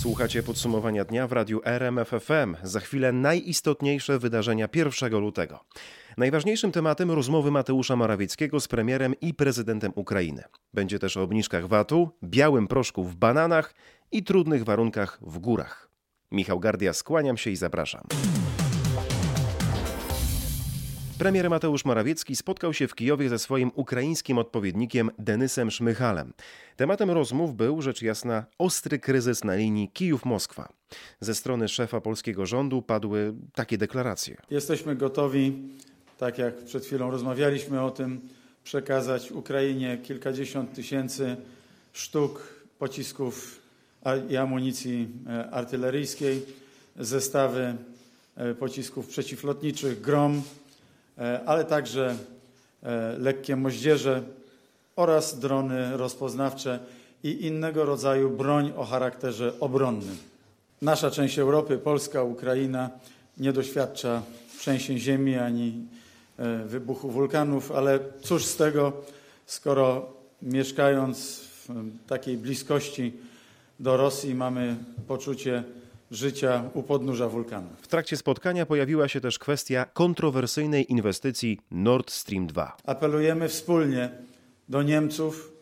Słuchacie podsumowania dnia w radiu RMFFM. Za chwilę najistotniejsze wydarzenia 1 lutego. Najważniejszym tematem rozmowy Mateusza Morawieckiego z premierem i prezydentem Ukrainy. Będzie też o obniżkach VAT-u, białym proszku w bananach i trudnych warunkach w górach. Michał Gardia, skłaniam się i zapraszam. Premier Mateusz Morawiecki spotkał się w Kijowie ze swoim ukraińskim odpowiednikiem Denysem Szmychalem. Tematem rozmów był, rzecz jasna, ostry kryzys na linii Kijów-Moskwa. Ze strony szefa polskiego rządu padły takie deklaracje. Jesteśmy gotowi, tak jak przed chwilą rozmawialiśmy o tym, przekazać Ukrainie kilkadziesiąt tysięcy sztuk pocisków i amunicji e, artyleryjskiej, zestawy e, pocisków przeciwlotniczych Grom, ale także e, lekkie moździerze oraz drony rozpoznawcze i innego rodzaju broń o charakterze obronnym. Nasza część Europy, Polska, Ukraina, nie doświadcza trzęsień ziemi ani e, wybuchu wulkanów, ale cóż z tego, skoro mieszkając w takiej bliskości do Rosji mamy poczucie życia u podnóża wulkanu. W trakcie spotkania pojawiła się też kwestia kontrowersyjnej inwestycji Nord Stream 2. Apelujemy wspólnie do Niemców,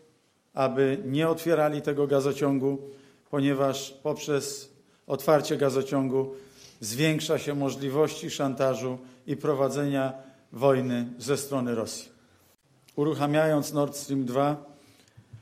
aby nie otwierali tego gazociągu, ponieważ poprzez otwarcie gazociągu zwiększa się możliwości szantażu i prowadzenia wojny ze strony Rosji. Uruchamiając Nord Stream 2,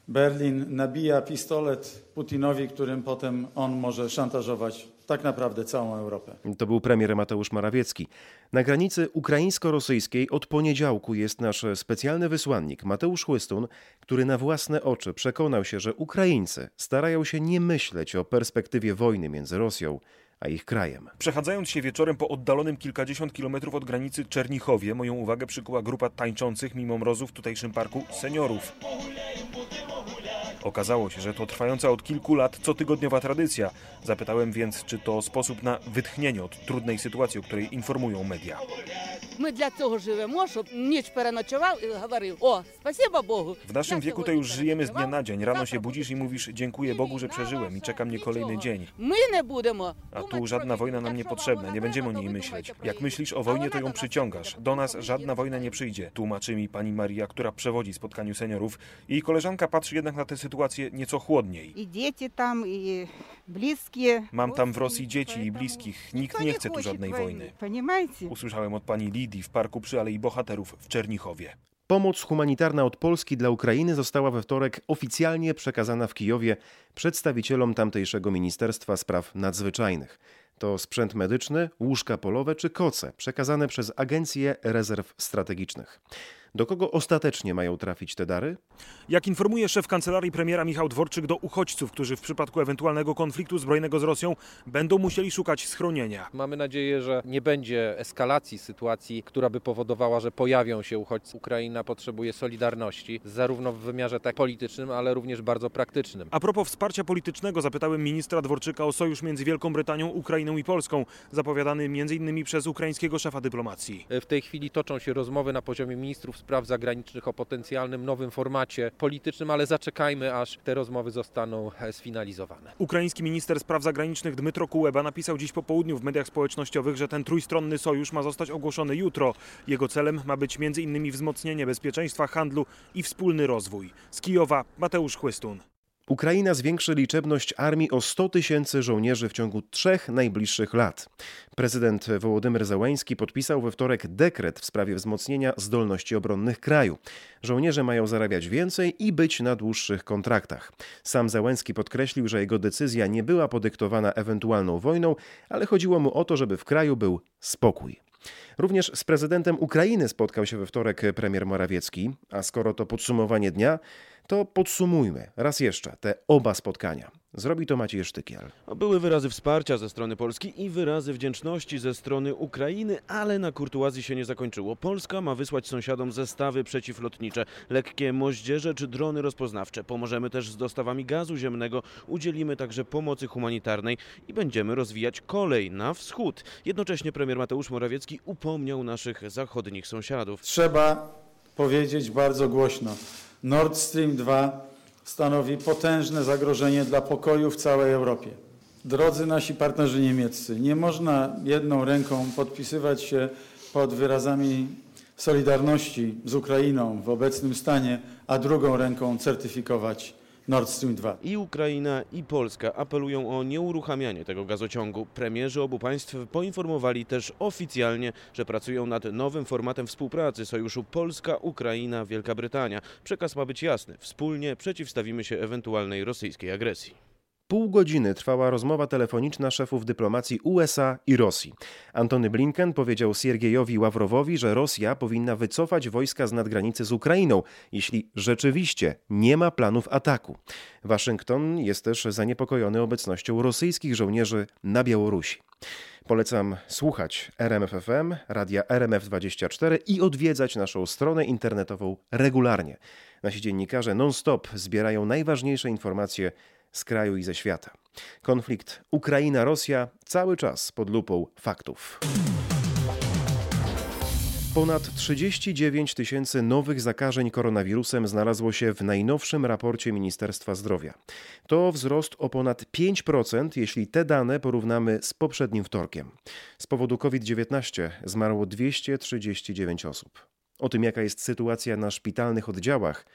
Berlin nabija pistolet Putinowi, którym potem on może szantażować tak naprawdę całą Europę. To był premier Mateusz Morawiecki. Na granicy ukraińsko-rosyjskiej od poniedziałku jest nasz specjalny wysłannik Mateusz Chłystun, który na własne oczy przekonał się, że Ukraińcy starają się nie myśleć o perspektywie wojny między Rosją a ich krajem. Przechadzając się wieczorem po oddalonym kilkadziesiąt kilometrów od granicy Czernichowie, moją uwagę przykuła grupa tańczących mimo mrozu w tutejszym parku seniorów. Okazało się, że to trwająca od kilku lat cotygodniowa tradycja. Zapytałem więc, czy to sposób na wytchnienie od trudnej sytuacji, o której informują media. Ми для цього живемо, щоб ніч переночував і говорив: О, спасибо Богу. W naszym wieku to już żyjemy z dnia na dzień. Rano się budzisz i mówisz dziękuję Bogu, że przeżyłem i czeka mnie kolejny dzień. Ми не будемо. A tu żadna wojna nam nie potrzebna, nie będziemy o niej myśleć. Jak myślisz o wojnie, to ją przyciągasz. Do nas żadna wojna nie przyjdzie, tłumaczy mi pani Maria, która przewodzi spotkaniu seniorów. Jej koleżanka patrzy jednak na tę sytuację nieco chłodniej. I dzieci tam, i Bliskie. Mam tam w Rosji dzieci i bliskich. Nikt nie chce tu żadnej wojny. Usłyszałem od pani Lidii w parku przy Alei Bohaterów w Czernichowie. Pomoc humanitarna od Polski dla Ukrainy została we wtorek oficjalnie przekazana w Kijowie przedstawicielom tamtejszego Ministerstwa Spraw Nadzwyczajnych. To sprzęt medyczny, łóżka polowe czy koce przekazane przez Agencję Rezerw Strategicznych. Do kogo ostatecznie mają trafić te dary? Jak informuje szef kancelarii premiera Michał Dworczyk, do uchodźców, którzy w przypadku ewentualnego konfliktu zbrojnego z Rosją będą musieli szukać schronienia. Mamy nadzieję, że nie będzie eskalacji sytuacji, która by powodowała, że pojawią się uchodźcy. Ukraina potrzebuje solidarności, zarówno w wymiarze tak politycznym, ale również bardzo praktycznym. A propos wsparcia politycznego, zapytałem ministra Dworczyka o sojusz między Wielką Brytanią, Ukrainą i Polską, zapowiadany m.in. przez ukraińskiego szefa dyplomacji. W tej chwili toczą się rozmowy na poziomie ministrów spraw zagranicznych o potencjalnym nowym formacie politycznym, ale zaczekajmy, aż te rozmowy zostaną e, sfinalizowane. Ukraiński minister spraw zagranicznych Dmytro Kuleba napisał dziś po południu w mediach społecznościowych, że ten trójstronny sojusz ma zostać ogłoszony jutro. Jego celem ma być m.in. wzmocnienie bezpieczeństwa, handlu i wspólny rozwój. Z Kijowa Mateusz Chłystun. Ukraina zwiększy liczebność armii o 100 tysięcy żołnierzy w ciągu trzech najbliższych lat. Prezydent Wołodymyr Załański podpisał we wtorek dekret w sprawie wzmocnienia zdolności obronnych kraju. Żołnierze mają zarabiać więcej i być na dłuższych kontraktach. Sam Załański podkreślił, że jego decyzja nie była podyktowana ewentualną wojną, ale chodziło mu o to, żeby w kraju był spokój. Również z prezydentem Ukrainy spotkał się we wtorek premier Morawiecki, a skoro to podsumowanie dnia, to podsumujmy raz jeszcze te oba spotkania. Zrobi to Maciej Sztykiel. Były wyrazy wsparcia ze strony Polski i wyrazy wdzięczności ze strony Ukrainy, ale na kurtuazji się nie zakończyło. Polska ma wysłać sąsiadom zestawy przeciwlotnicze, lekkie moździerze czy drony rozpoznawcze. Pomożemy też z dostawami gazu ziemnego, udzielimy także pomocy humanitarnej i będziemy rozwijać kolej na wschód. Jednocześnie premier Mateusz Morawiecki upomniał naszych zachodnich sąsiadów. Trzeba powiedzieć bardzo głośno. Nord Stream 2 stanowi potężne zagrożenie dla pokoju w całej Europie. Drodzy nasi partnerzy niemieccy, nie można jedną ręką podpisywać się pod wyrazami solidarności z Ukrainą w obecnym stanie, a drugą ręką certyfikować Nord Stream 2. I Ukraina, i Polska apelują o nieuruchamianie tego gazociągu. Premierzy obu państw poinformowali też oficjalnie, że pracują nad nowym formatem współpracy sojuszu Polska-Ukraina-Wielka Brytania. Przekaz ma być jasny. Wspólnie przeciwstawimy się ewentualnej rosyjskiej agresji. Pół godziny trwała rozmowa telefoniczna szefów dyplomacji USA i Rosji. Antony Blinken powiedział Siergiejowi Ławrowowi, że Rosja powinna wycofać wojska z nadgranicy z Ukrainą, jeśli rzeczywiście nie ma planów ataku. Waszyngton jest też zaniepokojony obecnością rosyjskich żołnierzy na Białorusi. Polecam słuchać RMFFM, radia RMF24 i odwiedzać naszą stronę internetową regularnie. Nasi dziennikarze non-stop zbierają najważniejsze informacje z kraju i ze świata. Konflikt Ukraina-Rosja cały czas pod lupą faktów. Ponad 39 tysięcy nowych zakażeń koronawirusem znalazło się w najnowszym raporcie Ministerstwa Zdrowia. To wzrost o ponad 5%, jeśli te dane porównamy z poprzednim wtorkiem. Z powodu COVID-19 zmarło 239 osób. O tym, jaka jest sytuacja na szpitalnych oddziałach,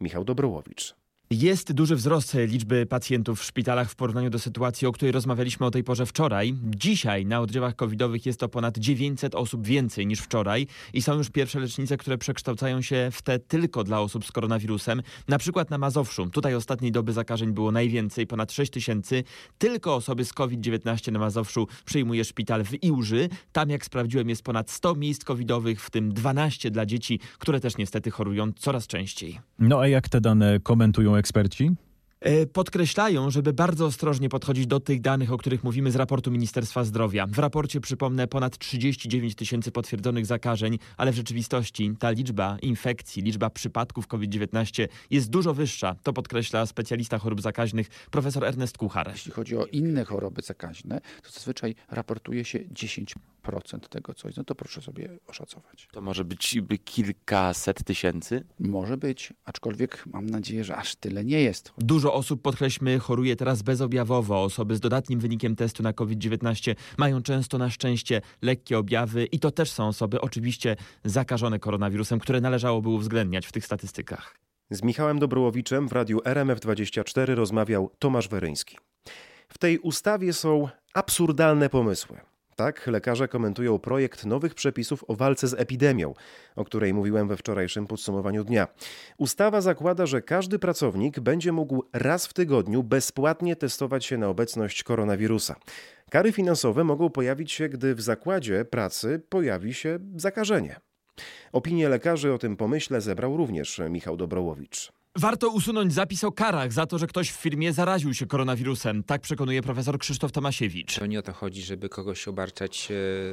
Michał Dobrołowicz. Jest duży wzrost liczby pacjentów w szpitalach w porównaniu do sytuacji, o której rozmawialiśmy o tej porze wczoraj. Dzisiaj na oddziałach covidowych jest to ponad 900 osób więcej niż wczoraj i są już pierwsze lecznice, które przekształcają się w te tylko dla osób z koronawirusem. Na przykład na Mazowszu. Tutaj ostatniej doby zakażeń było najwięcej, ponad 6 tysięcy. Tylko osoby z COVID-19 na Mazowszu przyjmuje szpital w Iłży. Tam, jak sprawdziłem, jest ponad 100 miejsc covidowych, w tym 12 dla dzieci, które też niestety chorują coraz częściej. No a jak te dane komentują eksperci? E, Podkreślają, żeby bardzo ostrożnie podchodzić do tych danych, o których mówimy z raportu Ministerstwa Zdrowia. W raporcie przypomnę ponad 39 tysięcy potwierdzonych zakażeń, ale w rzeczywistości ta liczba infekcji, liczba przypadków COVID-19 jest dużo wyższa. To podkreśla specjalista chorób zakaźnych profesor Ernest Kuchar. Jeśli chodzi o inne choroby zakaźne, to zazwyczaj raportuje się 10% tego coś. No to proszę sobie oszacować. To może być kilkaset tysięcy? Może być, aczkolwiek mam nadzieję, że aż tyle nie jest. Dużo osób, podkreślmy, choruje teraz bezobjawowo. Osoby z dodatnim wynikiem testu na COVID-19 mają często na szczęście lekkie objawy i to też są osoby oczywiście zakażone koronawirusem, które należałoby uwzględniać w tych statystykach. Z Michałem Dobrołowiczem w radiu RMF24 rozmawiał Tomasz Weryński. W tej ustawie są absurdalne pomysły. Tak, lekarze komentują projekt nowych przepisów o walce z epidemią, o której mówiłem we wczorajszym podsumowaniu dnia. Ustawa zakłada, że każdy pracownik będzie mógł raz w tygodniu bezpłatnie testować się na obecność koronawirusa. Kary finansowe mogą pojawić się, gdy w zakładzie pracy pojawi się zakażenie. Opinie lekarzy o tym pomyśle zebrał również Michał Dobrołowicz. Warto usunąć zapis o karach za to, że ktoś w firmie zaraził się koronawirusem. Tak przekonuje profesor Krzysztof Tomasiewicz. To nie o to chodzi, żeby kogoś obarczać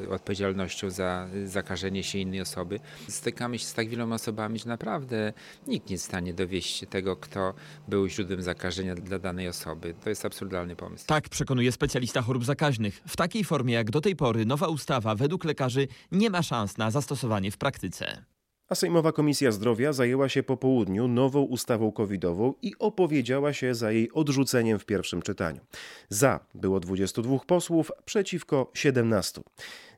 e, odpowiedzialnością za zakażenie się innej osoby. Stykamy się z tak wieloma osobami, że naprawdę nikt nie jest w stanie dowieść tego, kto był źródłem zakażenia dla danej osoby. To jest absurdalny pomysł. Tak przekonuje specjalista chorób zakaźnych. W takiej formie jak do tej pory nowa ustawa według lekarzy nie ma szans na zastosowanie w praktyce. A Sejmowa Komisja Zdrowia zajęła się po południu nową ustawą covidową i opowiedziała się za jej odrzuceniem w pierwszym czytaniu. Za było 22 posłów, przeciwko 17.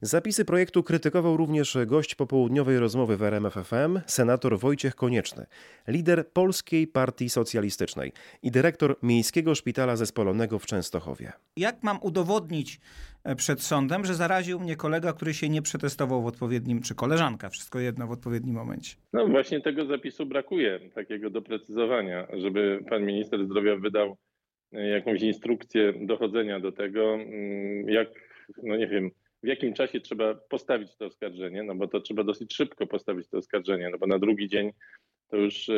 Zapisy projektu krytykował również gość popołudniowej rozmowy w RMFFM, senator Wojciech Konieczny, lider Polskiej Partii Socjalistycznej i dyrektor Miejskiego Szpitala Zespolonego w Częstochowie. Jak mam udowodnić przed sądem, że zaraził mnie kolega, który się nie przetestował w odpowiednim, czy koleżanka, wszystko jedno w odpowiednim momencie? No właśnie tego zapisu brakuje, takiego doprecyzowania, żeby pan minister zdrowia wydał e, jakąś instrukcję dochodzenia do tego, mm, jak, no nie wiem, w jakim czasie trzeba postawić to oskarżenie, no bo to trzeba dosyć szybko postawić to oskarżenie, no bo na drugi dzień to już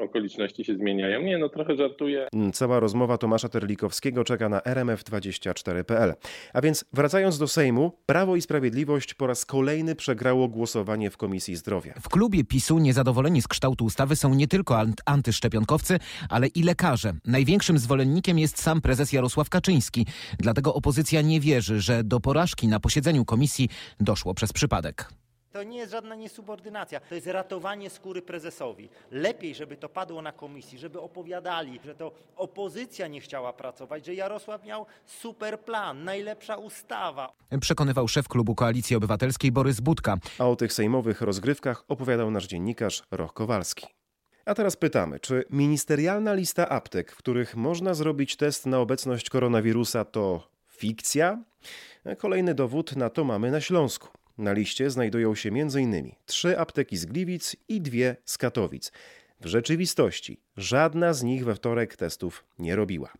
okoliczności się zmieniają. Nie, no trochę żartuję. Cała rozmowa Tomasza Terlikowskiego czeka na rmf24.pl. A więc wracając do Sejmu, Prawo i Sprawiedliwość po raz kolejny przegrało głosowanie w Komisji Zdrowia. W klubie PiSu niezadowoleni z kształtu ustawy są nie tylko ant- antyszczepionkowcy, ale i lekarze. Największym zwolennikiem jest sam prezes Jarosław Kaczyński. Dlatego opozycja nie wierzy, że do porażki na posiedzeniu komisji doszło przez przypadek. To nie jest żadna niesubordynacja, to jest ratowanie skóry prezesowi. Lepiej, żeby to padło na komisji, żeby opowiadali, że to opozycja nie chciała pracować, że Jarosław miał super plan, najlepsza ustawa. Przekonywał szef klubu Koalicji Obywatelskiej Borys Budka. A o tych sejmowych rozgrywkach opowiadał nasz dziennikarz Roch Kowalski. A teraz pytamy, czy ministerialna lista aptek, w których można zrobić test na obecność koronawirusa, to fikcja? Kolejny dowód na to mamy na Śląsku. Na liście znajdują się m.in. trzy apteki z Gliwic i dwie z Katowic. W rzeczywistości żadna z nich we wtorek testów nie robiła.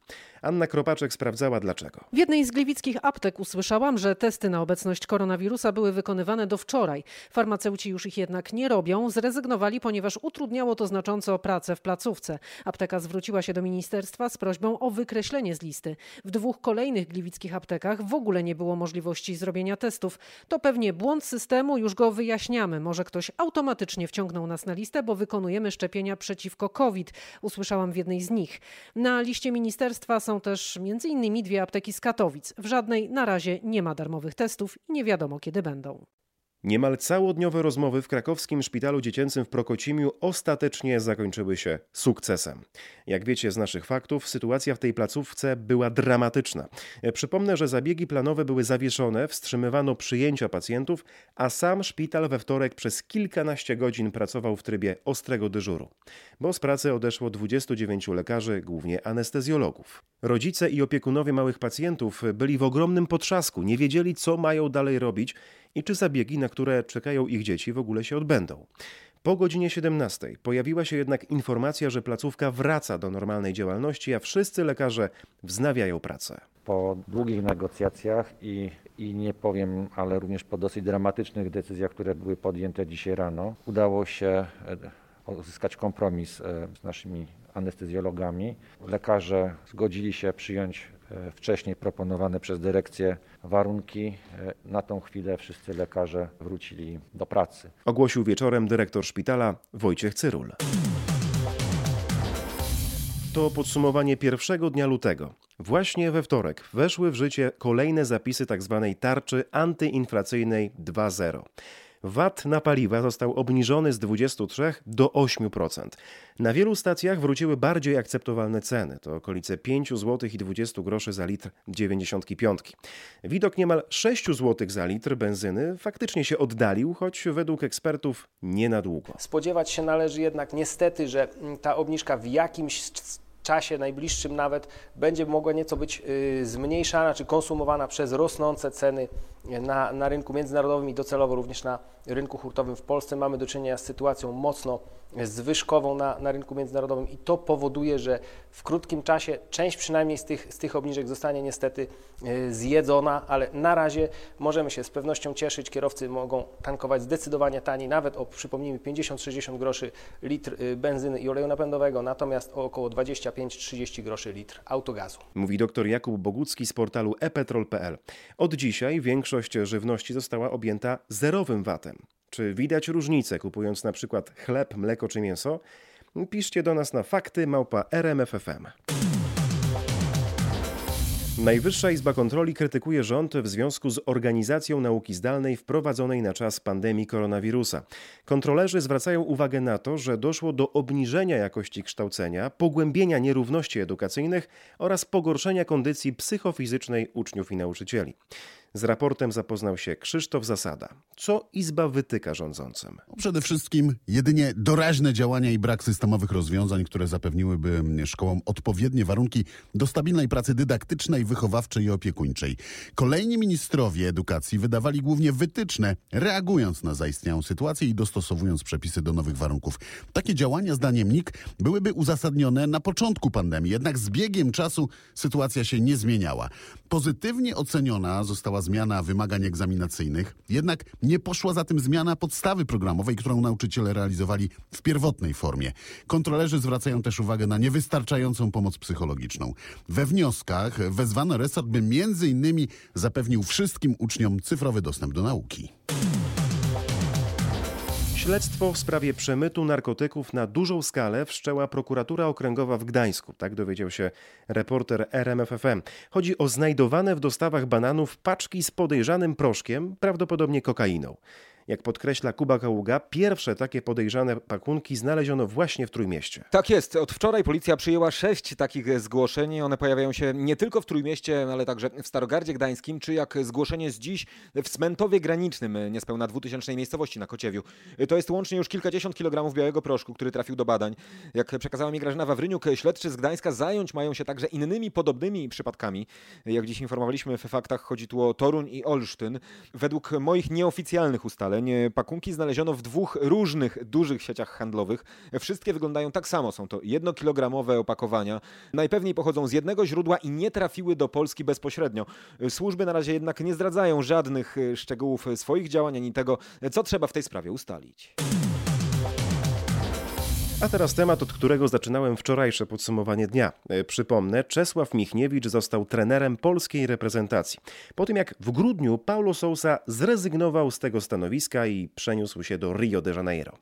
Anna Kropaczek sprawdzała dlaczego. W jednej z gliwickich aptek usłyszałam, że testy na obecność koronawirusa były wykonywane do wczoraj. Farmaceuci już ich jednak nie robią, zrezygnowali, ponieważ utrudniało to znacząco pracę w placówce. Apteka zwróciła się do ministerstwa z prośbą o wykreślenie z listy. W dwóch kolejnych gliwickich aptekach w ogóle nie było możliwości zrobienia testów. To pewnie błąd systemu, już go wyjaśniamy. Może ktoś automatycznie wciągnął nas na listę, bo wykonujemy szczepienia przeciwko COVID. Usłyszałam w jednej z nich. Na liście ministerstwa są też m.in. dwie apteki z Katowic. W żadnej na razie nie ma darmowych testów i nie wiadomo kiedy będą. Niemal całodniowe rozmowy w krakowskim szpitalu dziecięcym w Prokocimiu ostatecznie zakończyły się sukcesem. Jak wiecie z naszych faktów, sytuacja w tej placówce była dramatyczna. Przypomnę, że zabiegi planowe były zawieszone, wstrzymywano przyjęcia pacjentów, a sam szpital we wtorek przez kilkanaście godzin pracował w trybie ostrego dyżuru. Bo z pracy odeszło 29 lekarzy, głównie anestezjologów. Rodzice i opiekunowie małych pacjentów byli w ogromnym potrzasku, nie wiedzieli co mają dalej robić i czy zabiegi, na które czekają ich dzieci, w ogóle się odbędą. Po godzinie 17 pojawiła się jednak informacja, że placówka wraca do normalnej działalności, a wszyscy lekarze wznawiają pracę. Po długich negocjacjach i, i nie powiem, ale również po dosyć dramatycznych decyzjach, które były podjęte dzisiaj rano, udało się uzyskać kompromis z naszymi anestezjologami. Lekarze zgodzili się przyjąć wcześniej proponowane przez dyrekcję warunki. Na tą chwilę wszyscy lekarze wrócili do pracy. Ogłosił wieczorem dyrektor szpitala Wojciech Cyrul. To podsumowanie pierwszego dnia lutego. Właśnie we wtorek weszły w życie kolejne zapisy tzw. tarczy antyinflacyjnej 2.0. VAT na paliwa został obniżony z 23 do 8%. Na wielu stacjach wróciły bardziej akceptowalne ceny, to okolice 5 zł i 20 groszy za litr 95. Widok niemal 6 zł za litr benzyny faktycznie się oddalił, choć według ekspertów nie na długo. Spodziewać się należy jednak niestety, że ta obniżka w jakimś czasie najbliższym nawet będzie mogła nieco być zmniejszana czy konsumowana przez rosnące ceny na, na rynku międzynarodowym i docelowo również na rynku hurtowym w Polsce. Mamy do czynienia z sytuacją mocno zwyżkową na, na rynku międzynarodowym i to powoduje, że w krótkim czasie część przynajmniej z tych, z tych obniżek zostanie niestety zjedzona, ale na razie możemy się z pewnością cieszyć. Kierowcy mogą tankować zdecydowanie taniej, nawet o przypomnijmy 50-60 groszy litr benzyny i oleju napędowego, natomiast o około 25-30 groszy litr autogazu. Mówi dr Jakub Bogucki z portalu epetrol.pl. Od dzisiaj większość żywności została objęta zerowym VAT-em. Czy widać różnicę kupując na przykład chleb, mleko czy mięso? Piszcie do nas na fakty małpa RMFFM. Najwyższa Izba Kontroli krytykuje rząd w związku z organizacją nauki zdalnej wprowadzonej na czas pandemii koronawirusa. Kontrolerzy zwracają uwagę na to, że doszło do obniżenia jakości kształcenia, pogłębienia nierówności edukacyjnych oraz pogorszenia kondycji psychofizycznej uczniów i nauczycieli. Z raportem zapoznał się Krzysztof Zasada. Co Izba wytyka rządzącym? Przede wszystkim jedynie doraźne działania i brak systemowych rozwiązań, które zapewniłyby szkołom odpowiednie warunki do stabilnej pracy dydaktycznej, wychowawczej i opiekuńczej. Kolejni ministrowie edukacji wydawali głównie wytyczne, reagując na zaistniałą sytuację i dostosowując przepisy do nowych warunków. Takie działania, zdaniem NIK, byłyby uzasadnione na początku pandemii, jednak z biegiem czasu sytuacja się nie zmieniała. Pozytywnie oceniona została zmiana wymagań egzaminacyjnych, jednak nie poszła za tym zmiana podstawy programowej, którą nauczyciele realizowali w pierwotnej formie. Kontrolerzy zwracają też uwagę na niewystarczającą pomoc psychologiczną. We wnioskach wezwano resort, by między innymi zapewnił wszystkim uczniom cyfrowy dostęp do nauki. Śledztwo w sprawie przemytu narkotyków na dużą skalę wszczęła prokuratura okręgowa w Gdańsku. Tak dowiedział się reporter RMFFM. Chodzi o znajdowane w dostawach bananów paczki z podejrzanym proszkiem, prawdopodobnie kokainą. Jak podkreśla Kuba Kaługa, pierwsze takie podejrzane pakunki znaleziono właśnie w Trójmieście. Tak jest. Od wczoraj policja przyjęła sześć takich zgłoszeń. One pojawiają się nie tylko w Trójmieście, ale także w Starogardzie Gdańskim, czy jak zgłoszenie z dziś w Smentowie Granicznym, niespełna dwutysięcznej miejscowości na Kociewiu. To jest łącznie już kilkadziesiąt kilogramów białego proszku, który trafił do badań. Jak przekazała mi Grażyna Wawryniuk, śledczy z Gdańska zająć mają się także innymi podobnymi przypadkami. Jak dziś informowaliśmy w faktach, chodzi tu o Toruń i Olsztyn. Według moich nieoficjalnych ustaleń pakunki znaleziono w dwóch różnych dużych sieciach handlowych. Wszystkie wyglądają tak samo. Są to jednokilogramowe opakowania. Najpewniej pochodzą z jednego źródła i nie trafiły do Polski bezpośrednio. Służby na razie jednak nie zdradzają żadnych szczegółów swoich działań ani tego, co trzeba w tej sprawie ustalić. A teraz temat, od którego zaczynałem wczorajsze podsumowanie dnia. E, Przypomnę, Czesław Michniewicz został trenerem polskiej reprezentacji. Po tym jak w grudniu Paulo Sousa zrezygnował z tego stanowiska i przeniósł się do Rio de Janeiro.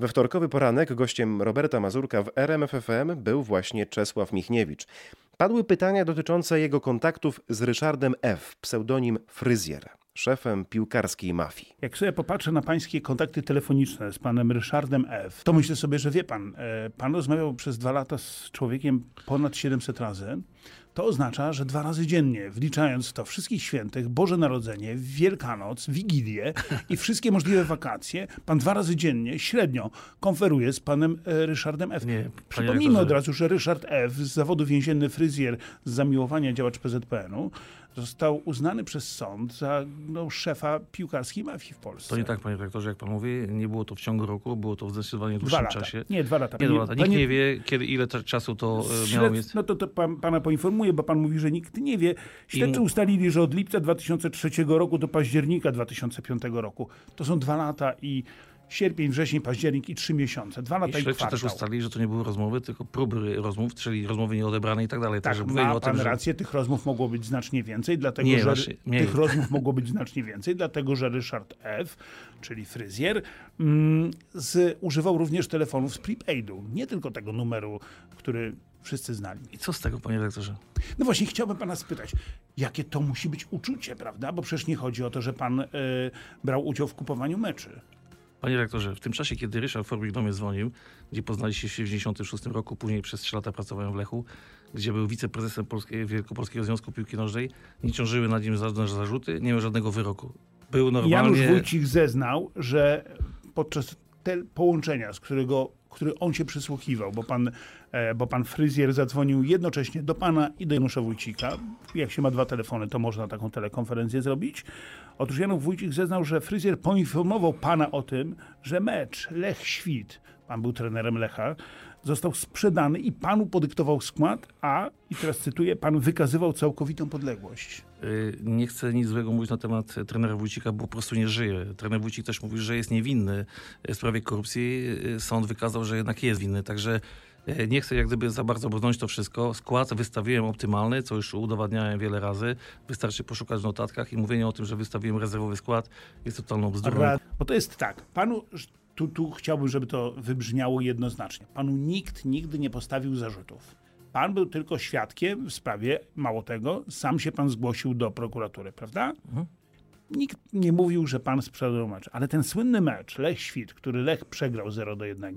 We wtorkowy poranek gościem Roberta Mazurka w RMFFM był właśnie Czesław Michniewicz. Padły pytania dotyczące jego kontaktów z Ryszardem F., pseudonim Fryzjer szefem piłkarskiej mafii. Jak sobie popatrzę na pańskie kontakty telefoniczne z panem Ryszardem F., to myślę sobie, że wie pan, e, pan rozmawiał przez dwa lata z człowiekiem ponad 700 razy. To oznacza, że dwa razy dziennie, wliczając w to wszystkich świętych, Boże Narodzenie, Wielkanoc, Wigilię i wszystkie możliwe wakacje, pan dwa razy dziennie średnio konferuje z panem e, Ryszardem F. Nie, Przypomnijmy od razu, że Ryszard F. z zawodu więzienny fryzjer z zamiłowania działacz PZPN-u został uznany przez sąd za no, szefa piłkarskiej mafii w Polsce. To nie tak, panie rektorze, jak pan mówi. Nie było to w ciągu roku, było to w zdecydowanie Dwa dłuższym lata. czasie. Nie, dwa lata. Nie, dwa lata. Nikt panie- nie wie, kiedy, ile czasu to e, miało mieć. No to, to pan, pana poinformuję, bo pan mówi, że nikt nie wie. Śledczy ustalili, że od lipca 2003 roku do października 2005 roku. To są dwa lata i sierpień, wrzesień, październik i trzy miesiące. Dwa I lata i, śledczy kwartał. też ustalili, że to nie były rozmowy, tylko próby rozmów, czyli rozmowy nieodebrane i tak dalej. Tak, mówili ma o tym, pan że... rację, tych rozmów mogło być znacznie więcej, dlatego Nie, że właśnie, tych rozmów mogło być znacznie więcej, dlatego że Ryszard F., czyli fryzjer, mm, z, używał również telefonów z prepaidu, nie tylko tego numeru, który wszyscy znali. I co z tego, panie rektorze? No właśnie, chciałbym pana spytać, jakie to musi być uczucie, prawda? Bo przecież nie chodzi o to, że pan y, brał udział w kupowaniu meczy. Panie rektorze, w tym czasie, kiedy Ryszard Forbik do mnie dzwonił, gdzie poznaliście się w 1996 roku, później przez 3 lata pracowałem w Lechu, gdzie był wiceprezesem Polskiej, Wielkopolskiego Związku Piłki Nożnej, nie ciążyły nad nim żadne zarzuty, nie miał żadnego wyroku. Był normalnie... Janusz Wójcik zeznał, że podczas te połączenia, z którego, który on się przysłuchiwał, bo pan, e, bo pan fryzjer zadzwonił jednocześnie do pana i do Janusza Wójcika. Jak się ma dwa telefony, to można taką telekonferencję zrobić. Otóż Janusz Wójcik zeznał, że fryzjer poinformował pana o tym, że mecz Lech-Świt, pan był trenerem Lecha, został sprzedany i panu podyktował skład, a, i teraz cytuję, pan wykazywał całkowitą podległość. Y, Nie chcę nic złego mówić na temat trenera Wójcika, bo po prostu nie żyje. Trener Wójcik też mówi, że jest niewinny w sprawie korupcji. Y, Sąd wykazał, że jednak jest winny, także nie chcę jak gdyby za bardzo brnąć to wszystko. Skład wystawiłem optymalny, co już udowadniałem wiele razy. Wystarczy poszukać w notatkach i mówienie o tym, że wystawiłem rezerwowy skład jest totalną bzdurą. Bo to jest tak, panu, tu, tu chciałbym, żeby to wybrzmiało jednoznacznie. Panu nikt nigdy nie postawił zarzutów. Pan był tylko świadkiem w sprawie, mało tego, sam się pan zgłosił do prokuratury, prawda? Nikt nie mówił, że pan sprzedał mecz, ale ten słynny mecz Lech-Świt, który Lech przegrał 0 do 1,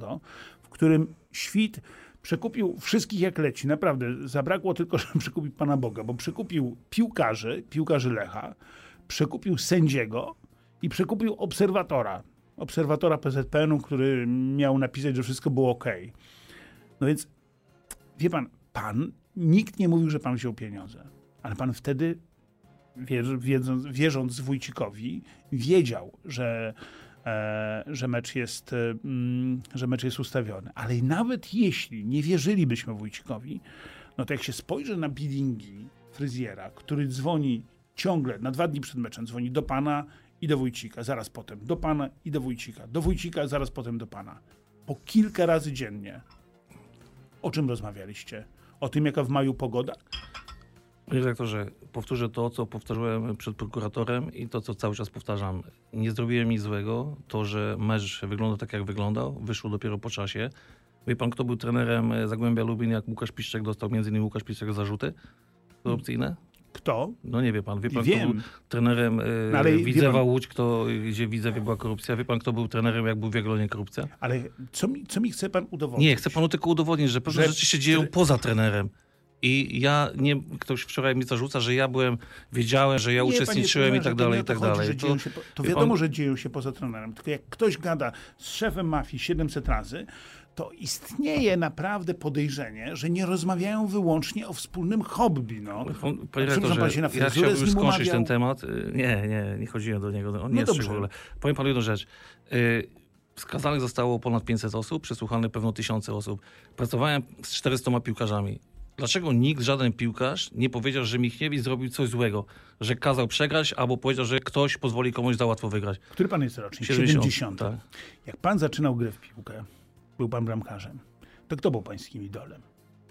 w którym Świt przekupił wszystkich jak leci, naprawdę, zabrakło tylko, żeby przekupił Pana Boga, bo przekupił piłkarzy, piłkarzy Lecha, przekupił sędziego i przekupił obserwatora, obserwatora PZPN-u, który miał napisać, że wszystko było ok. No więc, wie pan, pan, nikt nie mówił, że pan wziął pieniądze, ale pan wtedy wierz- wiedząc, wierząc Wójcikowi, wiedział, że, że, mecz jest, e, mm, że mecz jest ustawiony. Ale nawet jeśli nie wierzylibyśmy Wójcikowi, no to jak się spojrzy na biddingi fryzjera, który dzwoni ciągle, na dwa dni przed meczem, dzwoni do pana i do Wójcika, zaraz potem do pana i do Wójcika, do Wójcika, zaraz potem do pana. Po kilka razy dziennie. O czym rozmawialiście? O tym, jaka w maju pogoda? Panie redaktorze, powtórzę to, co powtarzałem przed prokuratorem i to, co cały czas powtarzam. Nie zrobiłem nic złego. To, że mecz wygląda tak, jak wyglądał, wyszło dopiero po czasie. Wie pan, kto był trenerem Zagłębia Lubin, jak Łukasz Piszczek dostał między innymi Łukasz Piszczek zarzuty korupcyjne? Kto? No nie wie pan. Wie pan, Wiem. kto był trenerem No, e, ale wie Widzewa pan- Łódź, kto, gdzie w Widzewie była korupcja? Wie pan, kto był trenerem, jak był w Jagiellonie korupcja? Ale co mi, co mi chce pan udowodnić? Nie, chcę panu tylko udowodnić, że pewne Że- rzeczy się dzieją poza trenerem. I ja nie, ktoś wczoraj mi zarzuca, że ja byłem, wiedziałem, że ja Nie, panie uczestniczyłem i tak to dalej, i tak chodzi, dalej. że dzieją się po- To wie wiadomo, pan- że dzieją się poza trenerem. Tylko jak ktoś gada z szefem mafii 700 razy, to istnieje naprawdę podejrzenie, że nie rozmawiają wyłącznie o wspólnym hobby. No. Panie Przepraszam, redaktorze, pan się na ja chciałbym skończyć umawiał? ten temat. Y, Nie, nie, nie chodziłem do niego, on nie No jest w ogóle. Powiem panu jedną rzecz. Y, Skazanych zostało ponad 500 osób, przesłuchanych pewno tysiące osób. Pracowałem z 400 piłkarzami. Dlaczego nikt, żaden piłkarz nie powiedział, że Michniewicz zrobił coś złego? Że kazał przegrać albo powiedział, że ktoś pozwoli komuś za łatwo wygrać? Który pan jest rocznik? 70, 70. tak. Jak pan zaczynał grę w piłkę, był pan bramkarzem, to kto był pańskim idolem?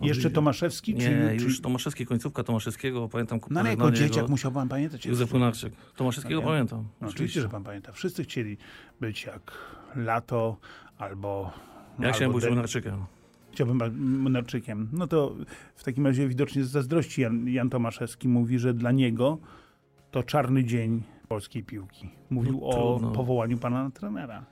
Jeszcze Tomaszewski? Nie, czy, już czy... Tomaszewski, końcówka Tomaszewskiego, pamiętam No ale jako dzieciak jego. musiał pan pamiętać. Józef Lunarczyk. Tomaszewskiego No nie? pamiętam. No, oczywiście, oczywiście. że pan pamięta. Wszyscy chcieli być jak Lato albo... Ja chciałem być Lunarczykiem. Chciałbym być Młynarczykiem. No to w takim razie widocznie z zazdrości Jan, Jan Tomaszewski mówi, że dla niego to czarny dzień polskiej piłki. Mówił No, o powołaniu pana na trenera.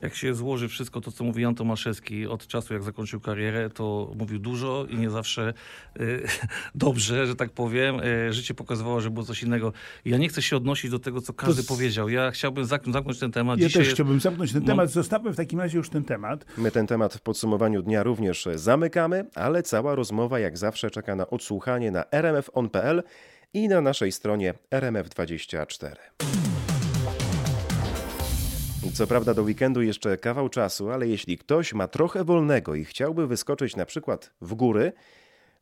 Jak się złoży wszystko to, co mówi Jan Tomaszewski od czasu, jak zakończył karierę, to mówił dużo i nie zawsze y, dobrze, że tak powiem. Y, życie pokazywało, że było coś innego. Ja nie chcę się odnosić do tego, co każdy z- powiedział. Ja chciałbym zamknąć, zamknąć ten temat. Ja Dzisiaj też jest- chciałbym zamknąć ten Mam- temat. Zostawmy w takim razie już ten temat. My ten temat w podsumowaniu dnia również zamykamy, ale cała rozmowa jak zawsze czeka na odsłuchanie na rmf.on.pl i na naszej stronie rmf24. Co prawda do weekendu jeszcze kawał czasu, ale jeśli ktoś ma trochę wolnego i chciałby wyskoczyć na przykład w góry,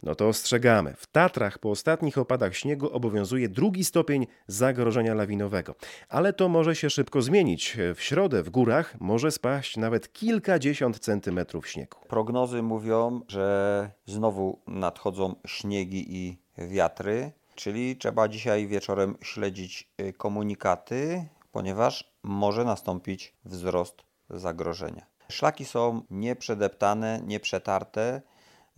no to ostrzegamy. W Tatrach po ostatnich opadach śniegu obowiązuje drugi stopień zagrożenia lawinowego. Ale to może się szybko zmienić. W środę w górach może spaść nawet kilkadziesiąt centymetrów śniegu. Prognozy mówią, że znowu nadchodzą śniegi i wiatry, czyli trzeba dzisiaj wieczorem śledzić y, komunikaty, ponieważ może nastąpić wzrost zagrożenia. Szlaki są nieprzedeptane, nieprzetarte,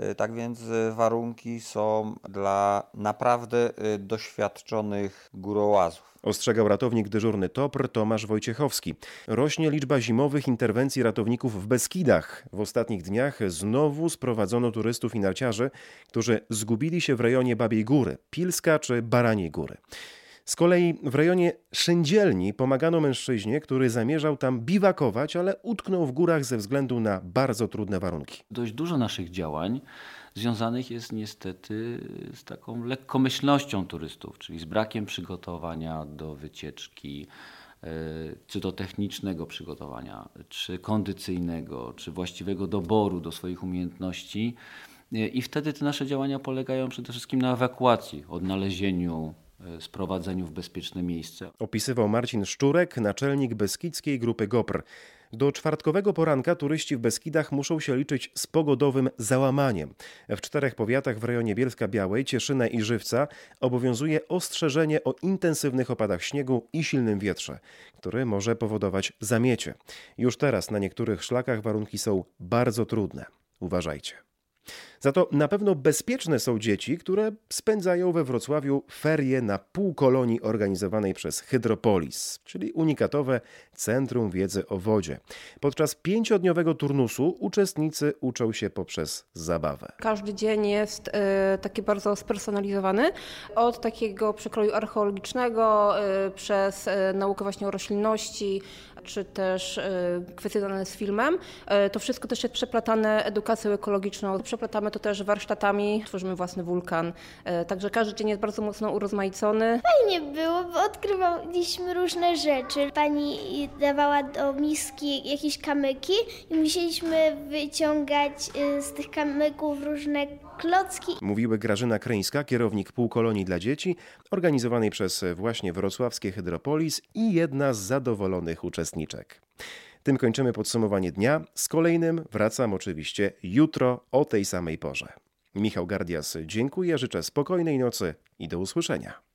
y, tak więc warunki są dla naprawdę y, doświadczonych górołazów. Ostrzegał ratownik dyżurny TOPR Tomasz Wojciechowski. Rośnie liczba zimowych interwencji ratowników w Beskidach. W ostatnich dniach znowu sprowadzono turystów i narciarzy, którzy zgubili się w rejonie Babiej Góry, Pilska czy Baraniej Góry. Z kolei w rejonie Szyndzielni pomagano mężczyźnie, który zamierzał tam biwakować, ale utknął w górach ze względu na bardzo trudne warunki. Dość dużo naszych działań związanych jest niestety z taką lekkomyślnością turystów, czyli z brakiem przygotowania do wycieczki, e, czy to technicznego przygotowania, czy kondycyjnego, czy właściwego doboru do swoich umiejętności. E, I wtedy te nasze działania polegają przede wszystkim na ewakuacji, odnalezieniu, sprowadzeniu w bezpieczne miejsce. Opisywał Marcin Szczurek, naczelnik Beskidzkiej Grupy GOPR. Do czwartkowego poranka turyści w Beskidach muszą się liczyć z pogodowym załamaniem. W czterech powiatach w rejonie Bielska Białej, Cieszyna i Żywca obowiązuje ostrzeżenie o intensywnych opadach śniegu i silnym wietrze, który może powodować zamiecie. Już teraz na niektórych szlakach warunki są bardzo trudne. Uważajcie. Za to na pewno bezpieczne są dzieci, które spędzają we Wrocławiu ferie na półkolonii organizowanej przez Hydropolis, czyli unikatowe Centrum Wiedzy o Wodzie. Podczas pięciodniowego turnusu uczestnicy uczą się poprzez zabawę. Każdy dzień jest e, taki bardzo spersonalizowany. Od takiego przekroju archeologicznego, e, przez e, naukę właśnie o roślinności, czy też e, kwestie związane z filmem. E, to wszystko też jest przeplatane edukacją ekologiczną. Przeplatamy to też warsztatami, tworzymy własny wulkan. E, także każdy dzień jest bardzo mocno urozmaicony. Fajnie było, bo odkrywaliśmy różne rzeczy. Pani dawała do miski jakieś kamyki i musieliśmy wyciągać z tych kamyków różne klocki. Mówiły Grażyna Kryńska, kierownik półkolonii dla dzieci, organizowanej przez właśnie wrocławskie Hydropolis i jedna z zadowolonych uczestniczek. Tym kończymy podsumowanie dnia. Z kolejnym wracam oczywiście jutro o tej samej porze. Michał Gardias, dziękuję, życzę spokojnej nocy i do usłyszenia.